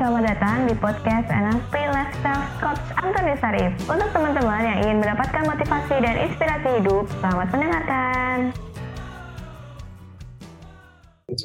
selamat datang di podcast NLP Lifestyle Coach Antoni Sarif. Untuk teman-teman yang ingin mendapatkan motivasi dan inspirasi hidup, selamat mendengarkan.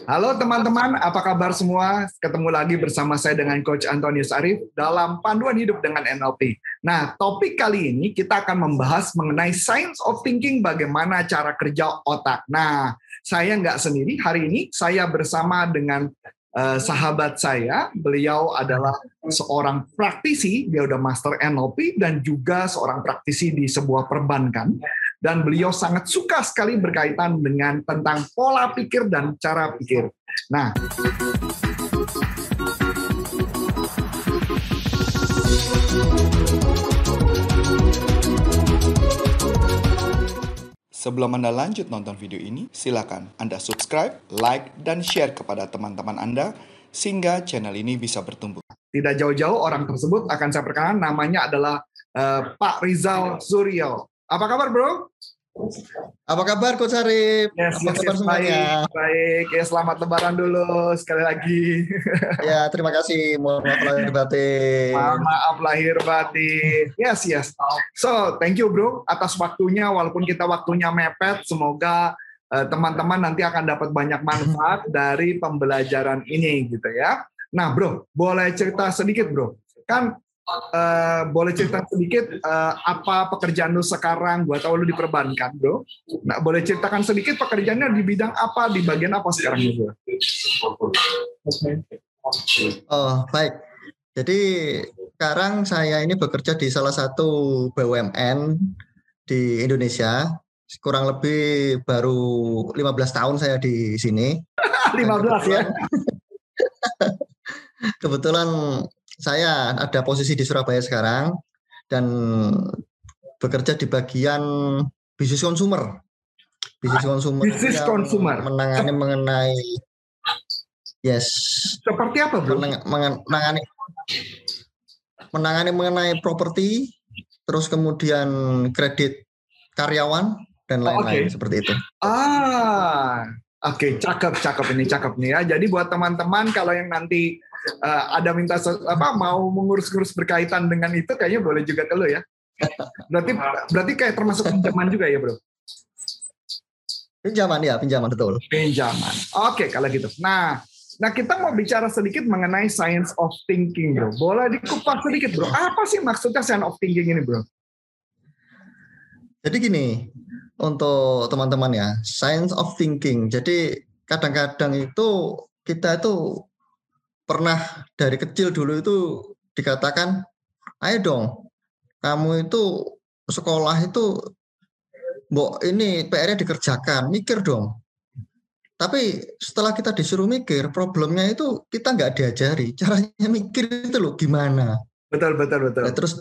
Halo teman-teman, apa kabar semua? Ketemu lagi bersama saya dengan Coach Antonius Arif dalam Panduan Hidup dengan NLP. Nah, topik kali ini kita akan membahas mengenai science of thinking, bagaimana cara kerja otak. Nah, saya nggak sendiri, hari ini saya bersama dengan uh, sahabat saya. Beliau adalah seorang praktisi, dia udah master NLP dan juga seorang praktisi di sebuah perbankan dan beliau sangat suka sekali berkaitan dengan tentang pola pikir dan cara pikir. Nah, Sebelum Anda lanjut nonton video ini, silakan Anda subscribe, like, dan share kepada teman-teman Anda sehingga channel ini bisa bertumbuh. Tidak jauh-jauh orang tersebut akan saya perkenalkan namanya adalah uh, Pak Rizal Suryo. Apa kabar, Bro? Apa kabar Coach Arif? Yes, Apa yes, kabar yes, semuanya? baik, baik. Ya, selamat lebaran dulu sekali lagi. Ya, terima kasih. Mohon maaf lahir batin. Mohon maaf lahir batin. Yes, yes. So, thank you bro atas waktunya walaupun kita waktunya mepet, semoga eh, teman-teman nanti akan dapat banyak manfaat dari pembelajaran ini gitu ya. Nah, bro, boleh cerita sedikit, bro. Kan eh, boleh cerita sedikit eh, apa pekerjaan lu sekarang? Gua tahu lu di perbankan, bro. Nah, boleh ceritakan sedikit pekerjaannya di bidang apa, di bagian apa sekarang, bro? Oh, baik. Jadi sekarang saya ini bekerja di salah satu BUMN di Indonesia. Kurang lebih baru 15 tahun saya di sini. 15 ya. Kebetulan saya ada posisi di Surabaya sekarang dan bekerja di bagian bisnis konsumer. Bisnis konsumer. Bisnis yang consumer. Menangani mengenai Yes. Seperti apa, bro? Menang- menangani menangani mengenai properti, terus kemudian kredit karyawan dan lain-lain Oke. seperti itu. Ah, oke, cakep, cakep ini, cakep nih ya. Jadi buat teman-teman kalau yang nanti eh, ada minta apa mau mengurus-urus berkaitan dengan itu, kayaknya boleh juga ke lo ya. Berarti berarti kayak termasuk pinjaman juga ya, bro? Pinjaman ya, pinjaman betul. Pinjaman. Oke, kalau gitu. Nah, nah kita mau bicara sedikit mengenai science of thinking, bro. Boleh dikupas sedikit, bro. Apa sih maksudnya science of thinking ini, bro? Jadi gini, untuk teman-teman ya, science of thinking. Jadi kadang-kadang itu kita itu pernah dari kecil dulu itu dikatakan, ayo dong, kamu itu sekolah itu, mbok ini PR-nya dikerjakan, mikir dong. Tapi setelah kita disuruh mikir, problemnya itu kita nggak diajari. Caranya mikir itu loh gimana. Betul, betul, betul. Nah, terus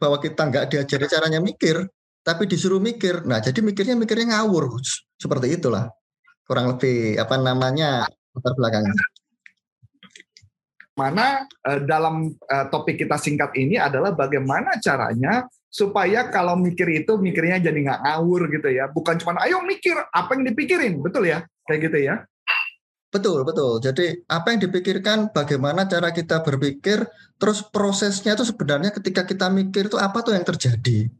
bahwa kita nggak diajari caranya mikir, tapi disuruh mikir. Nah, jadi mikirnya mikirnya ngawur. Seperti itulah. Kurang lebih apa namanya latar belakangnya. Mana eh, dalam eh, topik kita singkat ini adalah bagaimana caranya supaya kalau mikir itu mikirnya jadi nggak ngawur gitu ya bukan cuma ayo mikir apa yang dipikirin betul ya kayak gitu ya Betul, betul. Jadi apa yang dipikirkan, bagaimana cara kita berpikir, terus prosesnya itu sebenarnya ketika kita mikir itu apa tuh yang terjadi.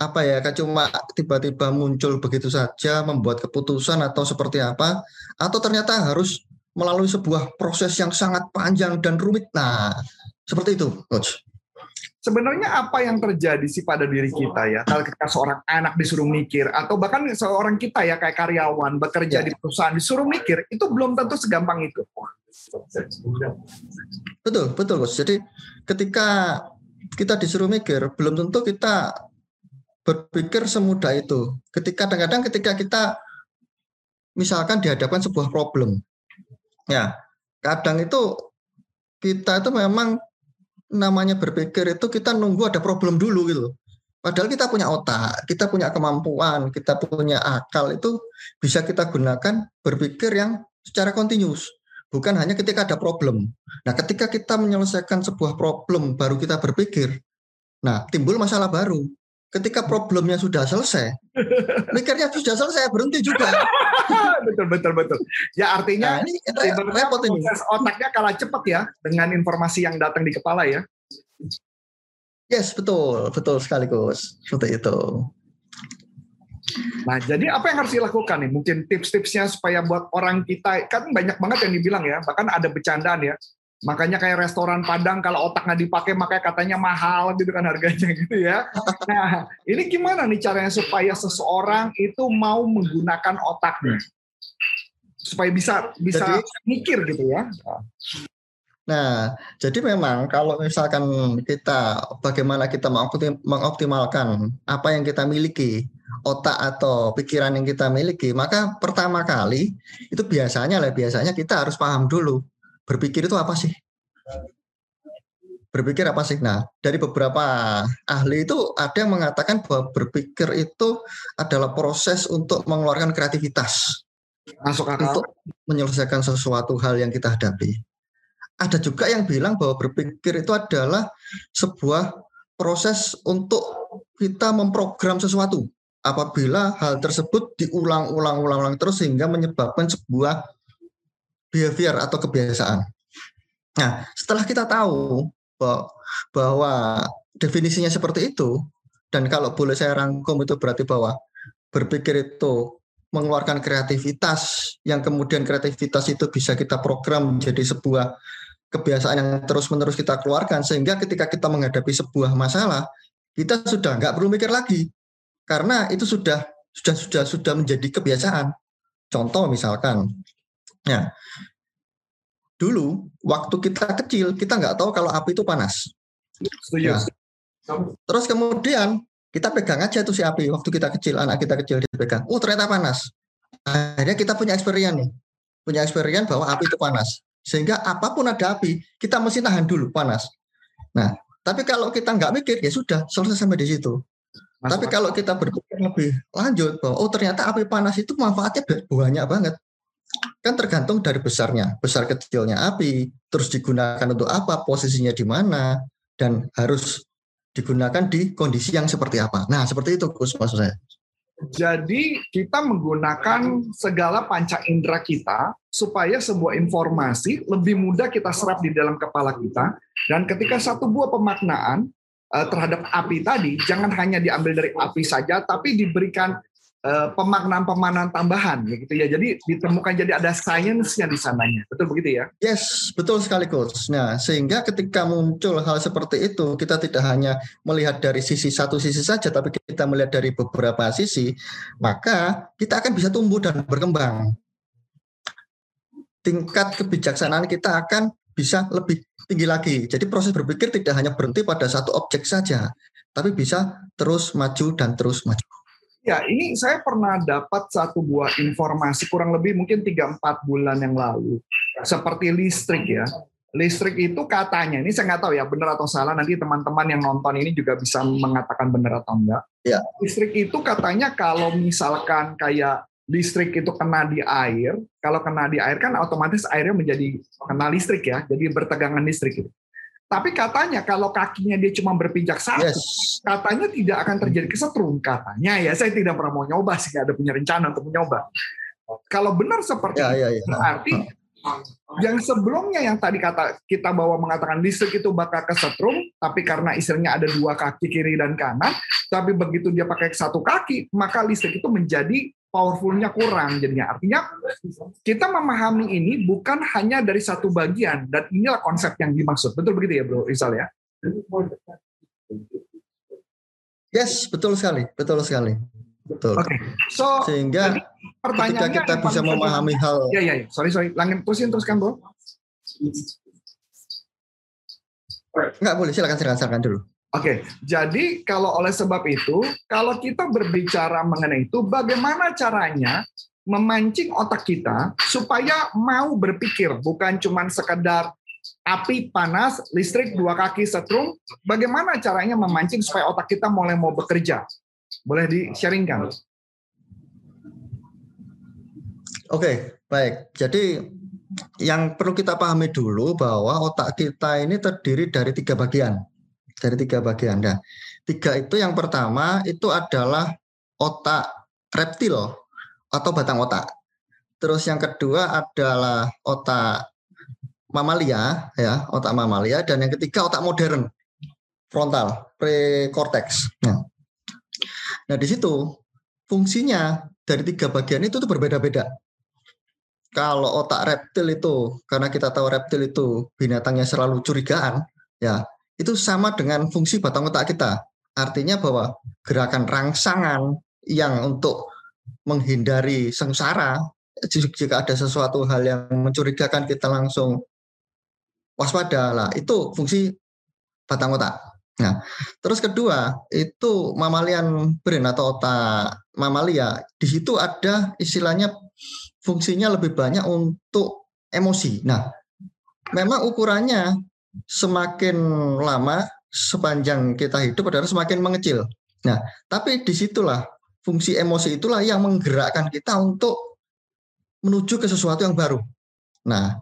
Apa ya, kayak cuma tiba-tiba muncul begitu saja, membuat keputusan atau seperti apa, atau ternyata harus melalui sebuah proses yang sangat panjang dan rumit. Nah, seperti itu, Coach. sebenarnya apa yang terjadi sih pada diri kita ya kalau ketika seorang anak disuruh mikir atau bahkan seorang kita ya kayak karyawan bekerja Ya. di perusahaan disuruh mikir itu belum tentu segampang itu Betul, betul, Coach. Jadi ketika kita disuruh mikir, belum tentu kita berpikir semudah itu. Ketika kadang-kadang ketika kita misalkan dihadapkan sebuah problem, ya kadang itu kita itu memang namanya berpikir itu kita nunggu ada problem dulu gitu. Padahal kita punya otak, kita punya kemampuan, kita punya akal itu bisa kita gunakan berpikir yang secara kontinus bukan hanya ketika ada problem. Nah, ketika kita menyelesaikan sebuah problem baru kita berpikir, nah timbul masalah baru. Ketika problemnya sudah selesai, mikirnya sudah selesai berhenti juga. betul betul betul. Ya artinya Nah, ini repot ini. proses otaknya kalah cepat ya dengan informasi yang datang di kepala ya. Yes, betul, betul sekali Gus. Seperti itu. Nah, jadi apa yang harus dilakukan nih? Mungkin tips-tipsnya supaya buat orang kita kan banyak banget yang dibilang ya, bahkan ada bercandaan ya. Makanya kayak restoran Padang kalau otak nggak dipakai makanya katanya mahal gitu kan harganya gitu ya. Nah, ini gimana nih caranya supaya seseorang itu mau menggunakan otaknya? Supaya bisa bisa Jadi- mikir gitu ya. Nah, jadi memang kalau misalkan kita bagaimana kita mengoptim- mengoptimalkan apa yang kita miliki, otak atau pikiran yang kita miliki, maka pertama kali itu biasanya lah biasanya kita harus paham dulu berpikir itu apa sih? Berpikir apa sih? Nah, dari beberapa ahli itu ada yang mengatakan bahwa berpikir itu adalah proses untuk mengeluarkan kreativitas Masuk akal. untuk menyelesaikan sesuatu hal yang kita hadapi. Ada juga yang bilang bahwa berpikir itu adalah sebuah proses untuk kita memprogram sesuatu. Apabila hal tersebut diulang-ulang-ulang-ulang terus sehingga menyebabkan sebuah behavior atau kebiasaan. Nah, setelah kita tahu bahwa, definisinya seperti itu, dan kalau boleh saya rangkum itu berarti bahwa berpikir itu mengeluarkan kreativitas yang kemudian kreativitas itu bisa kita program menjadi sebuah kebiasaan yang terus-menerus kita keluarkan sehingga ketika kita menghadapi sebuah masalah kita sudah nggak perlu mikir lagi karena itu sudah sudah sudah sudah menjadi kebiasaan. Contoh misalkan, ya dulu waktu kita kecil kita nggak tahu kalau api itu panas. Setuju. Ya. Terus kemudian kita pegang aja tuh si api waktu kita kecil, anak kita kecil dipegang. Oh ternyata panas. Akhirnya kita punya experience nih, punya experience bahwa api itu panas. Sehingga apa pun ada api, kita mesti tahan dulu panas. Nah, tapi kalau kita nggak mikir ya sudah selesai sampai di situ. Masuk Tapi kalau kita berpikir lebih lanjut bahwa oh ternyata api panas itu manfaatnya banyak banget. Kan tergantung dari besarnya, besar kecilnya api, terus digunakan untuk apa, posisinya di mana, dan harus digunakan di kondisi yang seperti apa. Nah, seperti itu Gus maksud saya. Jadi kita menggunakan segala panca indera kita supaya sebuah informasi lebih mudah kita serap di dalam kepala kita dan ketika satu buah pemaknaan eh, terhadap api tadi jangan hanya diambil dari api saja tapi diberikan pemaknaan-pemaknaan tambahan gitu ya. Jadi ditemukan jadi ada sainsnya di sananya. Betul begitu ya? Yes, betul sekali Coach. Nah, sehingga ketika muncul hal seperti itu, kita tidak hanya melihat dari sisi satu sisi saja, tapi kita melihat dari beberapa sisi, maka kita akan bisa tumbuh dan berkembang. Tingkat kebijaksanaan kita akan bisa lebih tinggi lagi. Jadi proses berpikir tidak hanya berhenti pada satu objek saja, tapi bisa terus maju dan terus maju. Ya, ini saya pernah dapat satu buah informasi kurang lebih mungkin 3-4 bulan yang lalu. Seperti listrik ya. Listrik itu katanya, ini saya nggak tahu ya benar atau salah, nanti teman-teman yang nonton ini juga bisa mengatakan benar atau enggak. Ya. Listrik itu katanya kalau misalkan kayak listrik itu kena di air, kalau kena di air kan otomatis airnya menjadi kena listrik ya, jadi bertegangan listrik itu. Tapi katanya kalau kakinya dia cuma berpijak satu, Yes. katanya tidak akan terjadi kesetrum katanya ya saya tidak pernah mau nyoba sih nggak ada punya rencana untuk mencoba kalau benar seperti Ya, itu ya, ya. berarti yang sebelumnya yang tadi kata kita bawa mengatakan listrik itu bakal kesetrum tapi karena istilahnya ada dua kaki kiri dan kanan tapi begitu dia pakai satu kaki maka listrik itu menjadi powerfulnya kurang jadinya artinya kita memahami ini bukan hanya dari satu bagian dan inilah konsep yang dimaksud betul begitu ya bro Rizal ya Yes, betul sekali, betul sekali. Betul. oke so Sehingga ketika kita yang bisa memahami hal Ya, ya, ya. Sorry, sorry. Langit terusin teruskan, Bro. Enggak boleh, silakan silakan, silakan dulu. Oke, jadi kalau oleh sebab itu, kalau kita berbicara mengenai itu, bagaimana caranya memancing otak kita supaya mau berpikir, bukan cuma sekedar api panas, listrik dua kaki setrum, bagaimana caranya memancing supaya otak kita mulai mau bekerja? Boleh di-sharingkan? Oke, baik. Jadi yang perlu kita pahami dulu bahwa otak kita ini terdiri dari tiga bagian. Dari tiga bagian. Nah, tiga itu yang pertama itu adalah otak reptil atau batang otak. Terus yang kedua adalah otak mamalia ya, otak mamalia dan yang ketiga otak modern frontal precortex. Nah, nah di situ fungsinya dari tiga bagian itu tuh berbeda-beda. Kalau otak reptil itu, karena kita tahu reptil itu binatangnya selalu curigaan, ya itu sama dengan fungsi batang otak kita. Artinya bahwa gerakan rangsangan yang untuk menghindari sengsara, jika ada sesuatu hal yang mencurigakan kita langsung waspada lah itu fungsi batang otak. Nah, terus kedua itu mamalian brain atau otak mamalia. Di situ ada istilahnya fungsinya lebih banyak untuk emosi. Nah, memang ukurannya semakin lama sepanjang kita hidup adalah semakin mengecil. Nah, tapi di situlah fungsi emosi itulah yang menggerakkan kita untuk menuju ke sesuatu yang baru. Nah,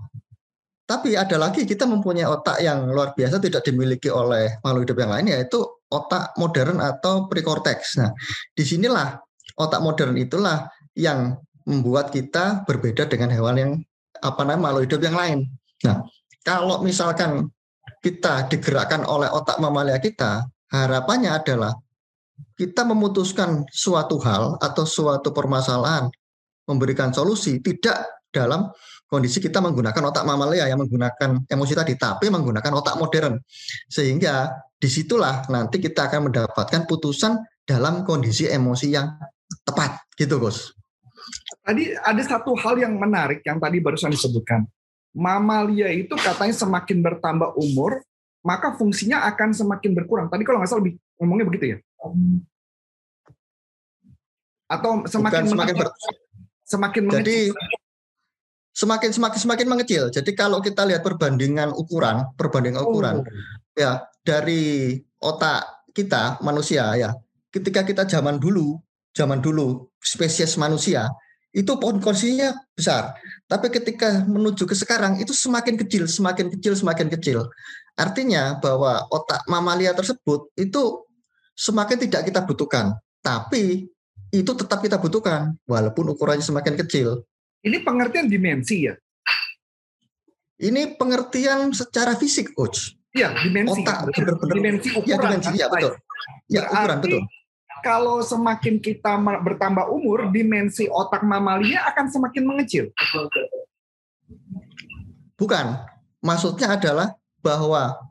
tapi ada lagi kita mempunyai otak yang luar biasa tidak dimiliki oleh makhluk hidup yang lain yaitu otak modern atau precortex. Nah, di sinilah otak modern itulah yang membuat kita berbeda dengan hewan yang apa namanya makhluk hidup yang lain. Nah, kalau misalkan kita digerakkan oleh otak mamalia kita, harapannya adalah kita memutuskan suatu hal atau suatu permasalahan, memberikan solusi tidak dalam kondisi kita menggunakan otak mamalia yang menggunakan emosi tadi, tapi menggunakan otak modern. Sehingga di situlah nanti kita akan mendapatkan putusan dalam kondisi emosi yang tepat, gitu Gus. Tadi ada satu hal yang menarik yang tadi barusan disebutkan. Mamalia itu katanya semakin bertambah umur, maka fungsinya akan semakin berkurang. Tadi kalau nggak salah lebih ngomongnya begitu ya? Atau semakin Bukan semakin ber, semakin jadi semakin semakin semakin mengecil. Jadi kalau kita lihat perbandingan ukuran, perbandingan ukuran, oh. ya dari otak kita manusia ya, ketika kita zaman dulu, zaman dulu spesies manusia itu pohon kursinya besar, tapi ketika menuju ke sekarang itu semakin kecil, semakin kecil, semakin kecil. Artinya bahwa otak mamalia tersebut itu semakin tidak kita butuhkan, tapi itu tetap kita butuhkan walaupun ukurannya semakin kecil. Ini pengertian dimensi ya? Ini pengertian secara fisik, coach. Iya, dimensi. Otak benar-benar. Dimensi ukuran. Ya, dimensi, kan? ya betul. Ya, ukuran betul. Kalau semakin kita bertambah umur, dimensi otak mamalia akan semakin mengecil. Bukan. Maksudnya adalah bahwa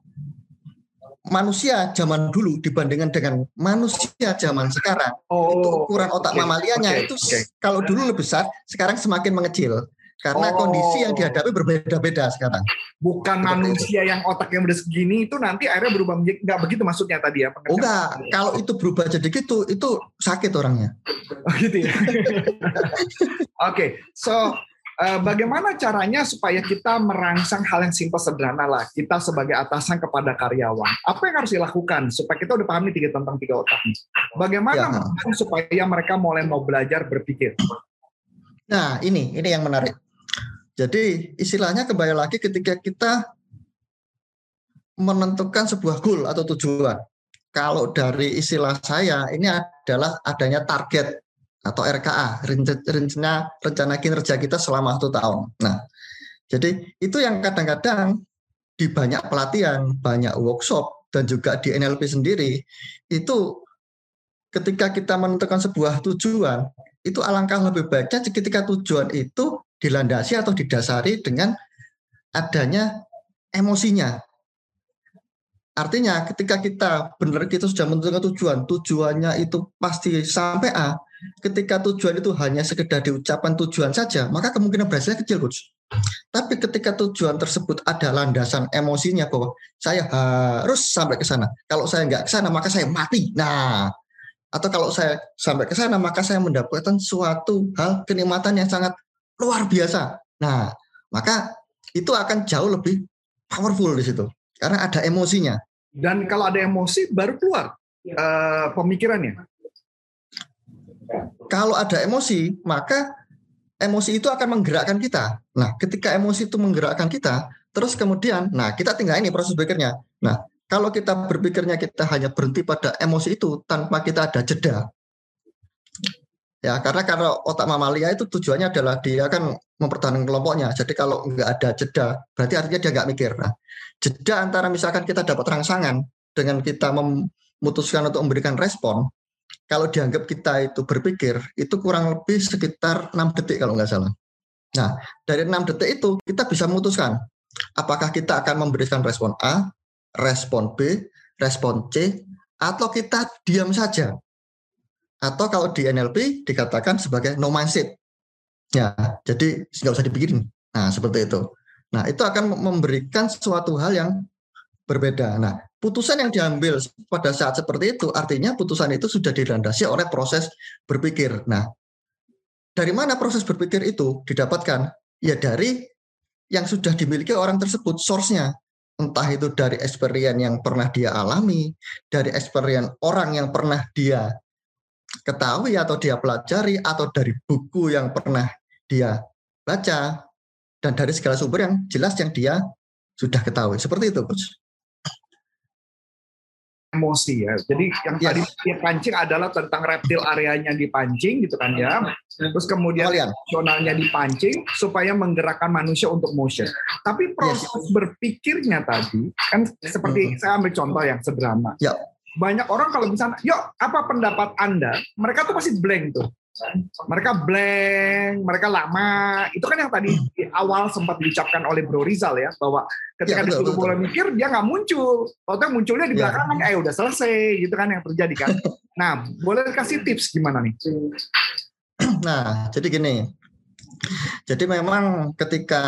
manusia zaman dulu dibandingkan dengan manusia zaman sekarang oh, itu ukuran otak okay, mamalianya okay, itu okay. kalau dulu lebih besar sekarang semakin mengecil karena oh. kondisi yang dihadapi berbeda-beda sekarang. Bukan Seperti manusia itu. yang otaknya udah segini itu nanti akhirnya berubah menjadi nggak begitu maksudnya tadi ya? Oh enggak, kalau itu berubah jadi gitu itu sakit orangnya. Oh gitu ya. Oke, okay, so Uh, bagaimana caranya supaya kita merangsang hal yang simpel sederhana lah kita sebagai atasan kepada karyawan apa yang harus dilakukan supaya kita udah pahami tiga tentang tiga otak bagaimana ya. supaya mereka mulai mau belajar berpikir nah ini ini yang menarik jadi istilahnya kembali lagi ketika kita menentukan sebuah goal atau tujuan kalau dari istilah saya ini adalah adanya target atau RKA rencana rencana kinerja kita selama satu tahun. Nah, jadi itu yang kadang-kadang di banyak pelatihan, banyak workshop dan juga di NLP sendiri itu ketika kita menentukan sebuah tujuan itu alangkah lebih baiknya ketika tujuan itu dilandasi atau didasari dengan adanya emosinya. Artinya ketika kita benar kita sudah menentukan tujuan, tujuannya itu pasti sampai A, ketika tujuan itu hanya sekedar diucapkan tujuan saja, maka kemungkinan berhasilnya kecil, coach. Tapi ketika tujuan tersebut ada landasan emosinya bahwa saya harus sampai ke sana. Kalau saya nggak ke sana, maka saya mati. Nah, atau kalau saya sampai ke sana, maka saya mendapatkan suatu hal kenikmatan yang sangat luar biasa. Nah, maka itu akan jauh lebih powerful di situ karena ada emosinya. Dan kalau ada emosi, baru keluar uh, pemikirannya. Kalau ada emosi, maka emosi itu akan menggerakkan kita. Nah, ketika emosi itu menggerakkan kita, terus kemudian, nah kita tinggal ini proses berikutnya. Nah, kalau kita berpikirnya kita hanya berhenti pada emosi itu tanpa kita ada jeda. Ya, karena kalau otak mamalia itu tujuannya adalah dia kan mempertahankan kelompoknya. Jadi kalau nggak ada jeda, berarti artinya dia nggak mikir. Nah, jeda antara misalkan kita dapat rangsangan dengan kita memutuskan untuk memberikan respon, kalau dianggap kita itu berpikir, itu kurang lebih sekitar 6 detik kalau nggak salah. Nah, dari 6 detik itu kita bisa memutuskan apakah kita akan memberikan respon A, respon B, respon C, atau kita diam saja. Atau kalau di NLP dikatakan sebagai no mindset. Ya, jadi nggak usah dipikirin. Nah, seperti itu. Nah, itu akan memberikan suatu hal yang berbeda. Nah, putusan yang diambil pada saat seperti itu artinya putusan itu sudah dilandasi oleh proses berpikir. Nah, dari mana proses berpikir itu didapatkan? Ya dari yang sudah dimiliki orang tersebut, source-nya. Entah itu dari experience yang pernah dia alami, dari experience orang yang pernah dia ketahui atau dia pelajari, atau dari buku yang pernah dia baca, dan dari segala sumber yang jelas yang dia sudah ketahui. Seperti itu, Coach emosi ya. Jadi yang yes. tadi dia pancing adalah tentang reptil areanya dipancing gitu kan ya. Terus kemudian emosionalnya dipancing supaya menggerakkan manusia untuk motion. Tapi proses yes. berpikirnya tadi kan seperti hmm. saya ambil contoh yang sederhana. Ya. Banyak orang kalau misalnya, yuk apa pendapat Anda? Mereka tuh pasti blank tuh mereka blank, mereka lama. Itu kan yang tadi di awal sempat diucapkan oleh Bro Rizal ya, bahwa ketika ya, disuruh mulai mikir, dia nggak muncul. Waktu munculnya di ya. belakang, ya. eh udah selesai, gitu kan yang terjadi kan. nah, boleh kasih tips gimana nih? Nah, jadi gini. Jadi memang ketika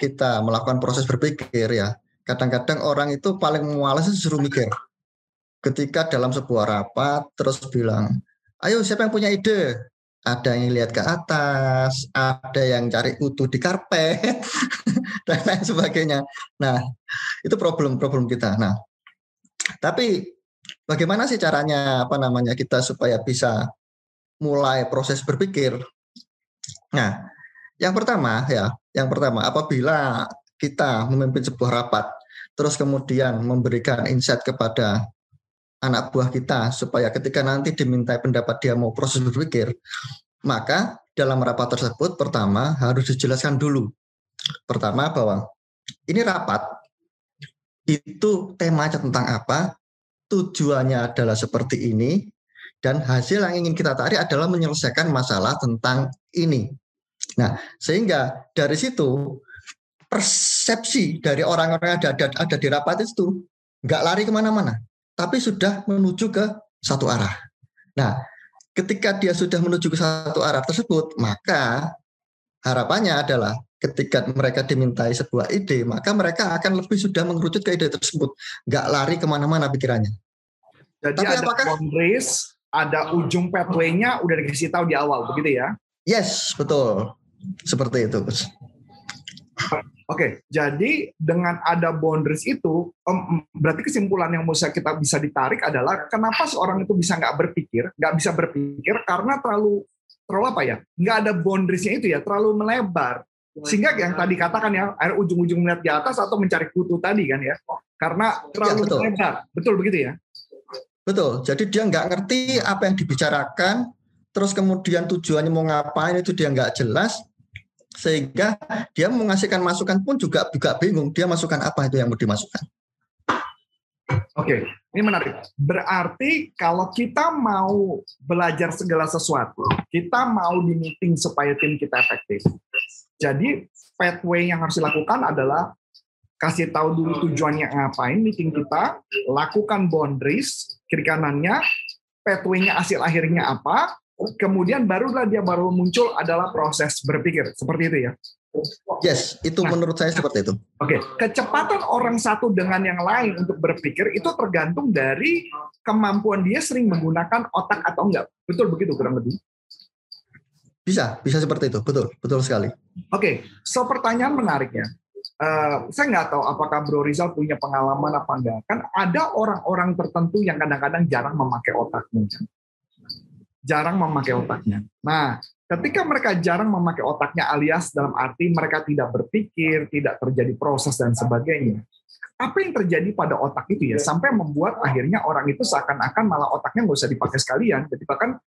kita melakukan proses berpikir ya, kadang-kadang orang itu paling malas suruh mikir. Ketika dalam sebuah rapat terus bilang, ayo siapa yang punya ide? ada yang lihat ke atas, ada yang cari utuh di karpet, dan lain sebagainya. Nah, itu problem-problem kita. Nah, tapi bagaimana sih caranya apa namanya kita supaya bisa mulai proses berpikir? Nah, yang pertama ya, yang pertama apabila kita memimpin sebuah rapat, terus kemudian memberikan insight kepada anak buah kita supaya ketika nanti dimintai pendapat dia mau proses berpikir, maka dalam rapat tersebut pertama harus dijelaskan dulu. Pertama bahwa ini rapat itu temanya tentang apa, tujuannya adalah seperti ini, dan hasil yang ingin kita tarik adalah menyelesaikan masalah tentang ini. Nah, sehingga dari situ persepsi dari orang-orang yang ada, ada, ada di rapat itu nggak lari ke mana-mana tapi sudah menuju ke satu arah. Nah, ketika dia sudah menuju ke satu arah tersebut, maka harapannya adalah ketika mereka dimintai sebuah ide, maka mereka akan lebih sudah mengerucut ke ide tersebut, nggak lari ke mana-mana pikirannya. Jadi Tapi ada apakah boundaries, ada ujung pathway-nya udah dikasih tahu di awal, begitu ya? Yes, betul. Seperti itu. Oke, jadi dengan ada boundaries itu, um, berarti kesimpulan yang bisa kita bisa ditarik adalah kenapa seorang itu bisa nggak berpikir, nggak bisa berpikir karena terlalu terlalu apa ya, nggak ada boundariesnya itu ya, terlalu melebar. Sehingga yang tadi katakan ya, air ujung-ujung melihat di atas atau mencari kutu tadi kan ya, karena iya, terlalu ya, betul. melebar, betul begitu ya? Betul. Jadi dia nggak ngerti apa yang dibicarakan, terus kemudian tujuannya mau ngapain itu dia nggak jelas, sehingga dia mengasihkan masukan pun juga juga bingung dia masukkan apa itu yang mau dimasukkan. Oke, ini menarik. Berarti kalau kita mau belajar segala sesuatu, kita mau di meeting supaya tim kita efektif. Jadi pathway yang harus dilakukan adalah kasih tahu dulu tujuannya ngapain meeting kita, lakukan boundaries kiri kanannya, pathway-nya hasil akhirnya apa, kemudian barulah dia baru muncul adalah proses berpikir seperti itu ya Yes, itu nah, menurut saya seperti itu. Oke, okay. kecepatan orang satu dengan yang lain untuk berpikir itu tergantung dari kemampuan dia sering menggunakan otak atau enggak. Betul begitu kurang lebih? Bisa, bisa seperti itu. Betul, betul sekali. Oke, okay. so pertanyaan menariknya. Uh, saya nggak tahu apakah Bro Rizal punya pengalaman apa enggak. Kan ada orang-orang tertentu yang kadang-kadang jarang memakai otaknya jarang memakai otaknya. Nah, ketika mereka jarang memakai otaknya alias dalam arti mereka tidak berpikir, tidak terjadi proses dan sebagainya, apa yang terjadi pada otak itu ya sampai membuat akhirnya orang itu seakan-akan malah otaknya nggak usah dipakai sekalian. Jadi bahkan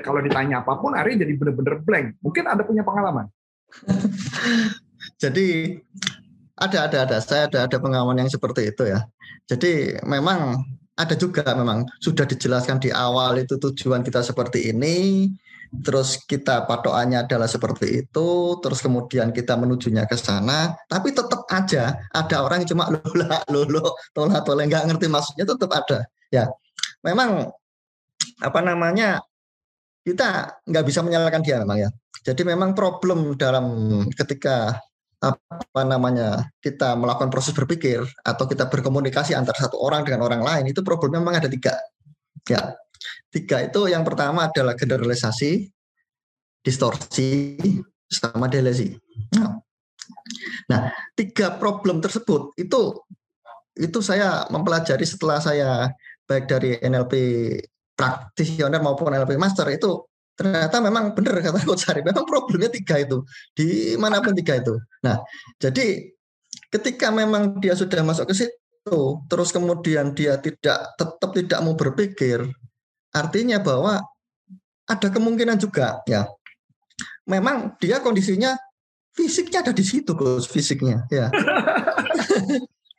kalau ditanya apa pun, Ari jadi bener-bener blank. Mungkin ada punya pengalaman. jadi ada ada ada saya ada ada pengalaman yang seperti itu ya. Jadi memang ada juga memang sudah dijelaskan di awal itu tujuan kita seperti ini, terus kita patokannya adalah seperti itu, terus kemudian kita menujunya ke sana, tapi tetap aja ada orang yang cuma lola lolo tola tola nggak ngerti maksudnya tetap ada. Ya, memang apa namanya kita nggak bisa menyalahkan dia memang ya. Jadi memang problem dalam ketika apa namanya kita melakukan proses berpikir atau kita berkomunikasi antara satu orang dengan orang lain itu problemnya memang ada tiga. Ya tiga itu yang pertama adalah generalisasi distorsi sama delesi. Nah, nah tiga problem tersebut itu itu saya mempelajari setelah saya baik dari NLP praktisioner maupun NLP master itu ternyata memang benar kata Coach Ari, memang problemnya tiga itu di mana pun tiga itu. Nah, jadi ketika memang dia sudah masuk ke situ, terus kemudian dia tidak tetap tidak mau berpikir, artinya bahwa ada kemungkinan juga ya. Memang dia kondisinya fisiknya ada di situ, Gus, fisiknya ya.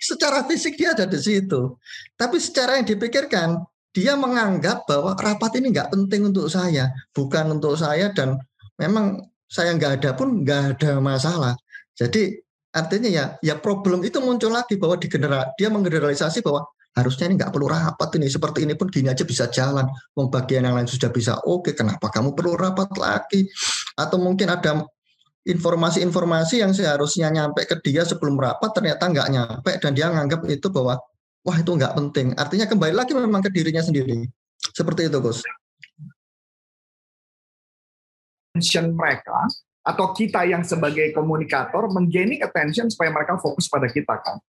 secara fisik dia ada di situ. Tapi secara yang dipikirkan dia menganggap bahwa rapat ini nggak penting untuk saya, bukan untuk saya dan memang saya nggak ada pun nggak ada masalah. Jadi artinya ya ya problem itu muncul lagi bahwa di general, dia menggeneralisasi bahwa harusnya ini nggak perlu rapat ini seperti ini pun gini aja bisa jalan. Wong bagian yang lain sudah bisa oke, kenapa kamu perlu rapat lagi? Atau mungkin ada informasi-informasi yang seharusnya nyampe ke dia sebelum rapat ternyata nggak nyampe dan dia nganggap itu bahwa wah itu nggak penting. Artinya kembali lagi memang ke dirinya sendiri. Seperti itu, Gus. Attention mereka atau kita yang sebagai komunikator menggaining attention supaya mereka fokus pada kita kan.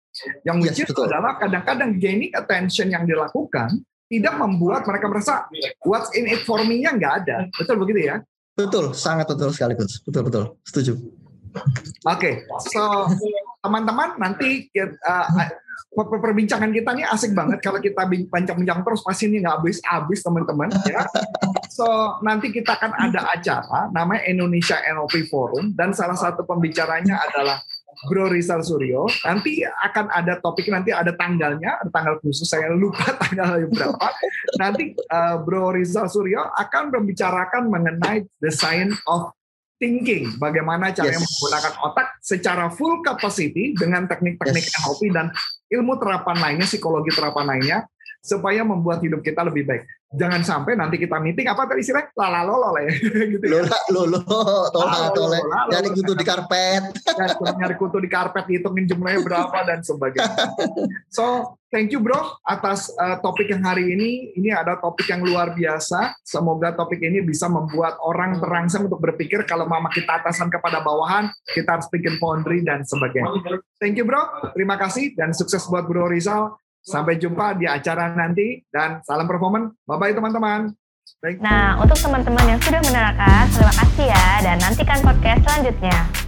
Yang which yes, adalah kadang-kadang gaining attention yang dilakukan tidak membuat mereka merasa what's in it for me-nya nggak ada. Betul begitu ya? Betul, sangat betul sekali, Gus. Betul, betul. Setuju. Oke, okay. so teman-teman nanti uh, perbincangan kita ini asik banget kalau kita bincang-bincang terus pasti ini nggak habis-habis teman-teman ya. So nanti kita akan ada acara namanya Indonesia NLP Forum dan salah satu pembicaranya adalah Bro Rizal Suryo. Nanti akan ada topik nanti ada tanggalnya, ada tanggal khusus saya lupa tanggal berapa. Nanti uh, Bro Rizal Suryo akan membicarakan mengenai the science of thinking, bagaimana cara yes. menggunakan otak secara full capacity dengan teknik-teknik yes. NLP dan ilmu terapan lainnya, psikologi terapan lainnya, supaya membuat hidup kita lebih baik. Jangan sampai nanti kita meeting apa tadi istilahnya lala lolo lah ya gitu ya. Lolo tola tole nyari kutu di karpet. nyari kutu di karpet hitungin jumlahnya berapa dan sebagainya. So thank you bro atas uh, topik yang hari ini. Ini ada topik yang luar biasa. Semoga topik ini bisa membuat orang terangsang untuk berpikir kalau mama kita atasan kepada bawahan, kita harus bikin boundary dan sebagainya. Thank you bro. Terima kasih dan sukses buat Bro Rizal. Sampai jumpa di acara nanti dan salam performan. Bye-bye teman-teman. Nah, untuk teman-teman yang sudah menerangkan, terima kasih ya dan nantikan podcast selanjutnya.